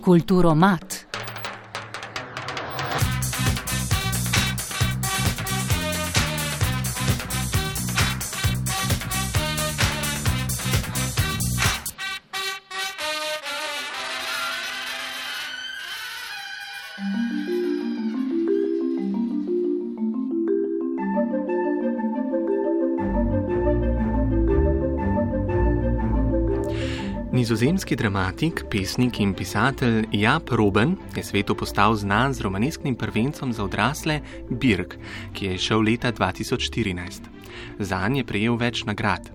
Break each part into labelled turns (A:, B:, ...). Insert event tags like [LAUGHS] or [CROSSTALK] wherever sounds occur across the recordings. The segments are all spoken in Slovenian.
A: Kulturo
B: Nizozemski dramatik, pesnik in pisatelj Jap Roben je svetu postal znan z romanesknim prvencem za odrasle Birk, ki je šel leta 2014. Zanj je prejel več nagrad.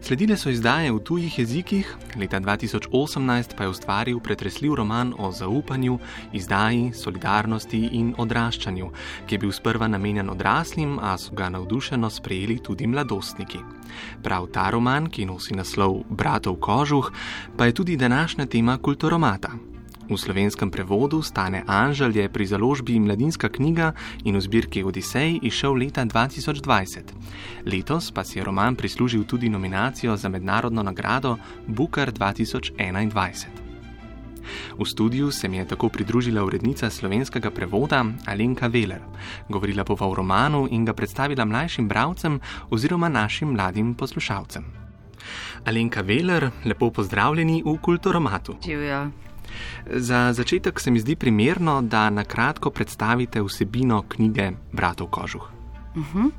B: Sledile so izdaje v tujih jezikih, leta 2018 pa je ustvaril pretresljiv roman o zaupanju, izdaji, solidarnosti in odraščanju, ki je bil sprva namenjen odraslim, a so ga navdušeno sprejeli tudi mladostniki. Prav ta roman, ki nosi naslov Bratov kožuh, pa je tudi današnja tema kulturomata. V slovenskem prevodu Stane Anžel je pri založbi Mladinska knjiga in v zbirki Odisej išel leta 2020. Letos pa si je roman prislužil tudi nominacijo za mednarodno nagrado Booker 2021. V studiu se mi je tako pridružila urednica slovenskega prevoda Alenka Veler. Govorila bova o romanu in ga predstavila mlajšim bravcem oziroma našim mladim poslušalcem. Alenka Veler, lepo pozdravljeni v Kulturomatu.
C: Živijo.
B: Za začetek se mi zdi primerno, da na kratko predstavite vsebino knjige Bratov Kožuh.
C: Uh -huh.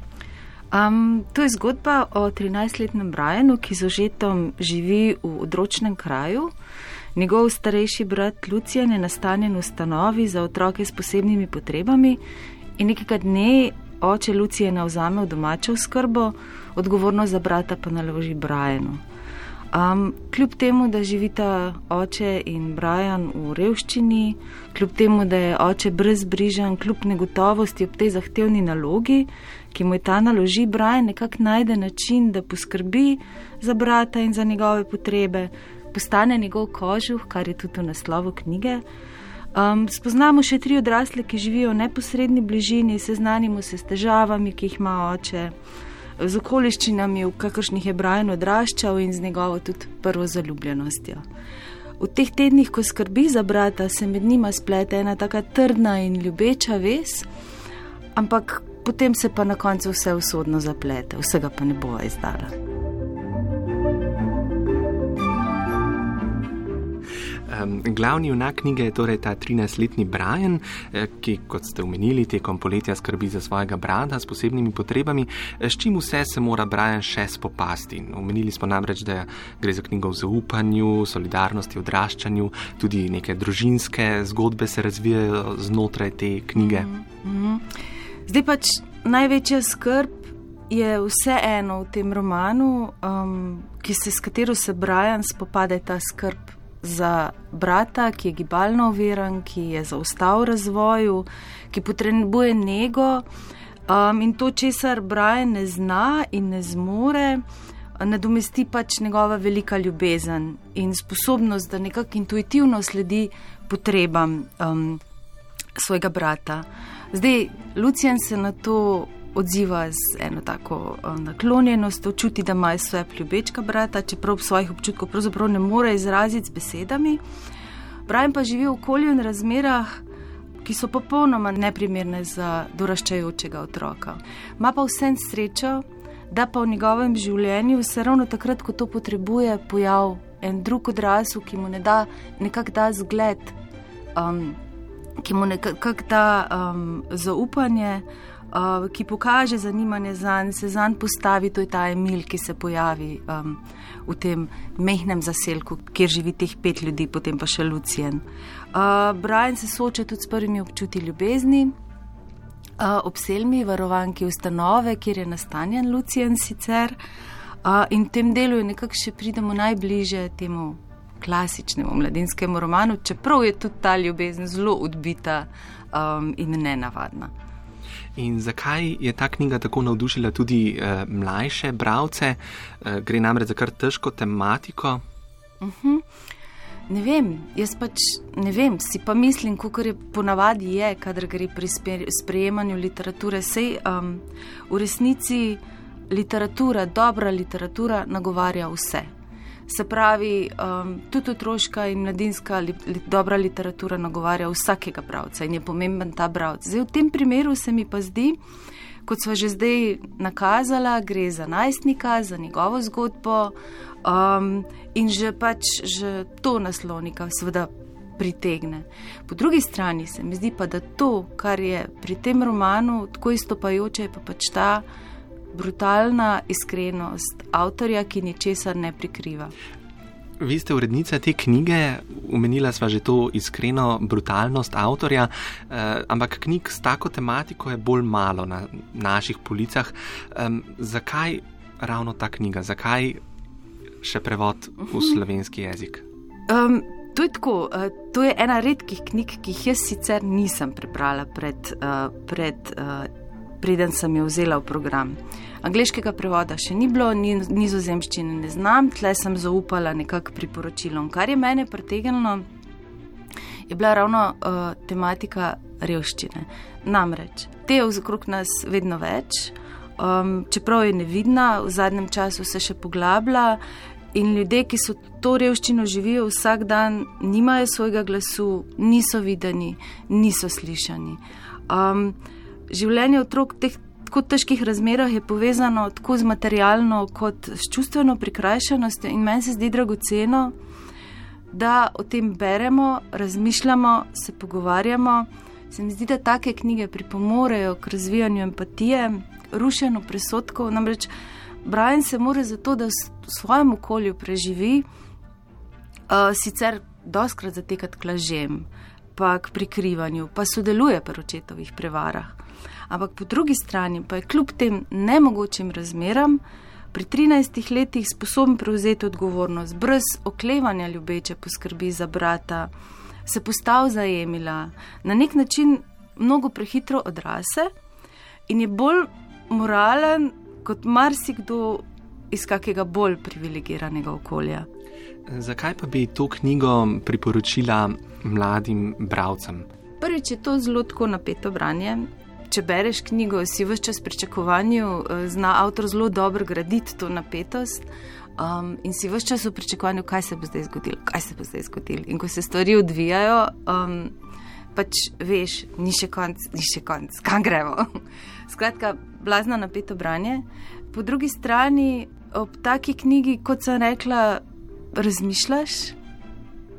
C: um, to je zgodba o 13-letnem Brianu, ki z ožetom živi v odročnem kraju. Njegov starejši brat Lucijan je nastanjen v stanovi za otroke s posebnimi potrebami in nekega dne oče Lucijana vzame v domačo skrbo, odgovornost za brata pa naloži Brianu. Um, kljub temu, da živita oče in Brian v revščini, kljub temu, da je oče brezbrižen, kljub negotovosti ob tej zahtevni nalogi, ki mu je ta naloži, Brian nekako najde način, da poskrbi za brata in za njegove potrebe, postane njegov kožuh, kar je tudi v naslovu knjige. Um, spoznamo še tri odrasle, ki živijo v neposrednji bližini, seznanimo se s težavami, ki jih ima oče z okoliščinami, v kakršnih je Brian odraščal in z njegovo tudi prvo zaljubljenostjo. V teh tednih, ko skrbi za brata, se med njima splete ena tako trdna in ljubeča vez, ampak potem se pa na koncu vse usodno zaplete, vsega pa ne bo izdala.
B: Glavni junak knjige je torej ta 13-letni Brian, eh, ki, kot ste omenili, tekom poletja skrbi za svojega brata s posebnimi potrebami. Eh, s čim vse se mora Brian še spopasti? Omenili smo namreč, da gre za knjigo o zaupanju, solidarnosti, odraščanju, tudi neke družinske zgodbe se razvijajo znotraj te knjige. Mm
C: -hmm. Zdaj pač največja skrb. Je vse eno v tem romanu, um, ki se, s katero se Brian spopade ta skrb za brata, ki je gibalno oviran, ki je zaostal v razvoju, ki potrebuje nego um, in to, česar Brian ne zna in ne zmore, nadomesti pač njegova velika ljubezen in sposobnost, da nekako intuitivno sledi potrebam um, svojega brata. Zdaj, Lucijan se na to odziva z eno tako eh, naklonjenostjo, čuti, da ima svoje ljubečka brata, čeprav svojih občutkov pravzaprav ne more izraziti z besedami. Brian pa živi v okolju in razmerah, ki so popolnoma neprimerne za doraščajočega otroka. Ma pa vsem srečo, da pa v njegovem življenju se ravno takrat, ko to potrebuje, pojav en drug odrasel, ki mu ne da nekak da zgled, um, ki mu nekak da um, zaupanje uh, ki pokaže zanimanje za njega, se za njega postavi, to je ta Emil, ki se pojavi um, v tem mehkem zaselku, kjer živi teh pet ljudi, potem pa še Lucijan. Uh, Brian se sooča tudi s prvimi občuti ljubezni. Uh, ob selmi varovanki ustanove, kjer je nastanjen Lucijan sicer. Uh, in v tem delu nekako še pridemo najbliže temu klasičnemu mladinskemu romanu, čeprav je tudi ta ljubezen zelo odbita um, in nenavadna.
B: In zakaj je ta knjiga tako navdušila tudi uh, mlajše bralce? Uh, gre namreč za kar težko tematiko.
C: Uh mhm. -huh. Ne vem, jaz pač ne vem, si pa mislim, kako je ponavadi, je, kadar gre pri sprejemanju literature. Sej um, v resnici literatura, dobra literatura, nagovarja vse. Se pravi, um, tudi otroška in mladinska li, li, dobra literatura nagovarja vsakega bralca in je pomemben ta bralec. Zdaj, v tem primeru se mi pa zdi, kot smo že zdaj nakazala, gre za najstnika, za njegovo zgodbo um, in že pač že to naslovnika seveda pritegne. Po drugi strani se mi zdi pa, da to, kar je pri tem romanu tako izstopajoče, je pa pač ta brutalna iskrenost avtorja, ki ničesar ne prikriva.
B: Vi ste urednica te knjige, umenila sva že to iskreno brutalnost avtorja, eh, ampak knjig s tako tematiko je bolj malo na naših policah. Eh, zakaj ravno ta knjiga, zakaj še prevod v mhm. slovenski jezik?
C: Um, To je, tako, uh, to je ena redkih knjig, ki jih jaz sicer nisem prebrala, pred, uh, pred, uh, preden sem jo vzela v program. Angliškega prevoda še ni bilo, ni, nizozemščine ne znam, tle sem zaupala nekako priporočilom. Kar je mene pritegnilo, je bila ravno uh, tematika revščine. Namreč, te je okrog nas vedno več, um, čeprav je nevidna, v zadnjem času se še poglablja. In ljudje, ki so to revščino živijo vsak dan, nimajo svojega glasu, niso videni, niso slišani. Um, življenje otrok v teh tako težkih razmerah je povezano tako z materialno, kot s čustveno prikrajšanostjo, in meni se zdi dragoceno, da o tem beremo, razmišljamo, se pogovarjamo. Se mi zdi, da take knjige pripomorejo k razvijanju empatije, rušenju presotkov. Namreč, Brian se mora zato, da v svojem okolju preživi, uh, sicer doskrat zatekati k lažem, pa k prikrivanju, pa sodeluje pri očetovih prevarah. Ampak po drugi strani pa je kljub tem nemogočim razmeram pri 13 letih sposoben prevzeti odgovornost, brez oklevanja ljubeče poskrbi za brata, se postav za Emila, na nek način mnogo prehitro odrase in je bolj moralen kot marsikdo iz kakega bolj privilegiranega okolja.
B: Zakaj pa bi to knjigo priporočila mladim bralcem?
C: Prvič je to zelo napeto branje. Če bereš knjigo, si v čas pričakovanju, eh, zna avtor zelo dobro graditi to napetost. Um, in si v čas v pričakovanju, kaj se bo zdaj zgodilo, kaj se bo zdaj zgodilo. In ko se stvari odvijajo, um, pač veš, ni še konc, ni še konc, [LAUGHS] kam gremo. Skratka, blazno napeto branje. Po drugi strani, ob taki knjigi, kot sem rekla, razmišljaš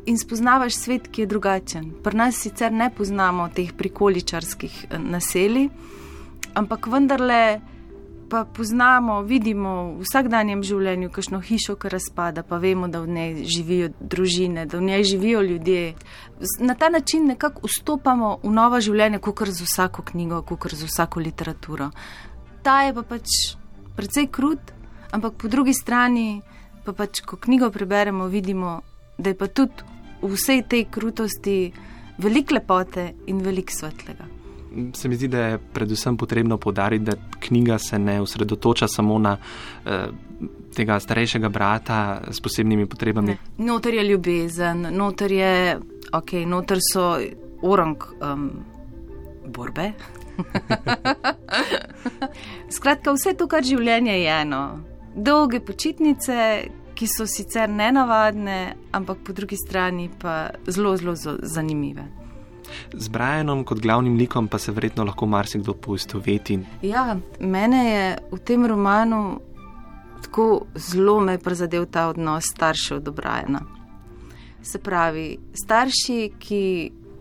C: in spoznavaš svet, ki je drugačen. Pri nas sicer ne poznamo teh prikoličarskih eh, naselij, ampak vendarle pa poznamo, vidimo v vsakdanjem življenju kakšno hišo, ki razpada, pa vemo, da v njej živijo družine, da v njej živijo ljudje. Na ta način nekako vstopamo v novo življenje, kot z vsako knjigo, kot z vsako literaturo. Ta je pa pač precej krut, ampak po drugi strani, pa pač, ko knjigo preberemo, vidimo, da je pa tudi v vsej tej krutosti veliko lepote in veliko svetlega
B: se mi zdi, da je predvsem potrebno podariti, da knjiga se ne osredotoča samo na eh, tega starejšega brata s posebnimi potrebami.
C: Ne. Notor je ljubezen, notor, je, okay, notor so orang um, borbe. [LAUGHS] Skratka, vse to, kar življenje je eno. Dolge počitnice, ki so sicer nenavadne, ampak po drugi strani pa zelo, zelo zanimive.
B: Z Brianom kot glavnim likom pa se verjetno lahko marsikdo poistoveti.
C: Ja, mene je v tem romanu tako zelo me prizadel ta odnos staršev do Briana. Se pravi, starši, ki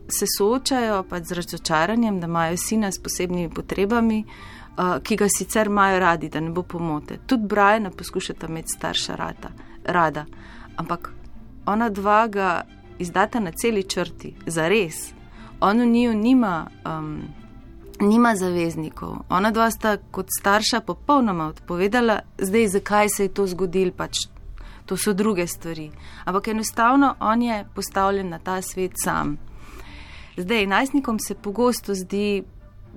C: se soočajo pač z razočaranjem, da imajo sina s posebnimi potrebami, uh, ki ga sicer imajo radi, da ne bo pomote. Tudi Briana poskušata imeti starša rata, rada, ampak ona dva ga izdata na celi črti, za res on v njiju nima, um, nima zaveznikov. Ona dva sta kot starša popolnoma odpovedala, zdaj zakaj se je to zgodilo, pač to so druge stvari. Ampak enostavno on je postavljen na ta svet sam. Zdaj, najstnikom se pogosto zdi,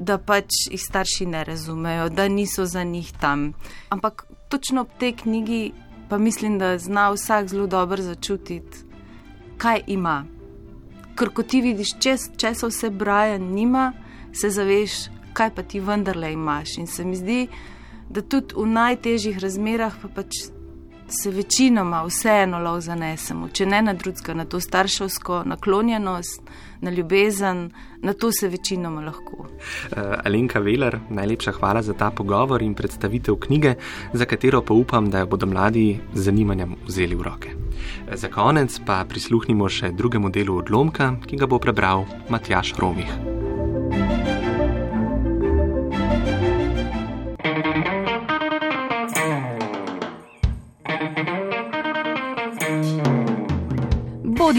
C: da pač jih starši ne razumejo, da niso za njih tam. Ampak točno v tej knjigi pa mislim, da zna vsak zelo dobro začutiti, kaj ima ker ko ti vidiš, če se vse Brian nima, se zaveš, kaj pa ti vendarle imaš. In se mi zdi, da tudi v najtežjih razmerah pa pač se večinoma vseeno lov zanesemo, če ne na drugega, na to starševsko naklonjenost, na ljubezen, na to se večinoma lahko.
B: Uh, Alenka Veler, najlepša hvala za ta pogovor in predstavitev knjige, za katero pa upam, da jo bodo mladi z zanimanjem vzeli v roke. Za konec pa prisluhnimo še drugemu delu odlomka, ki ga bo prebral Matjaš Romih.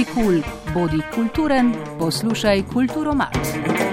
A: Bodi kul, cool, bodi kulturen, poslušaj kulturo mat.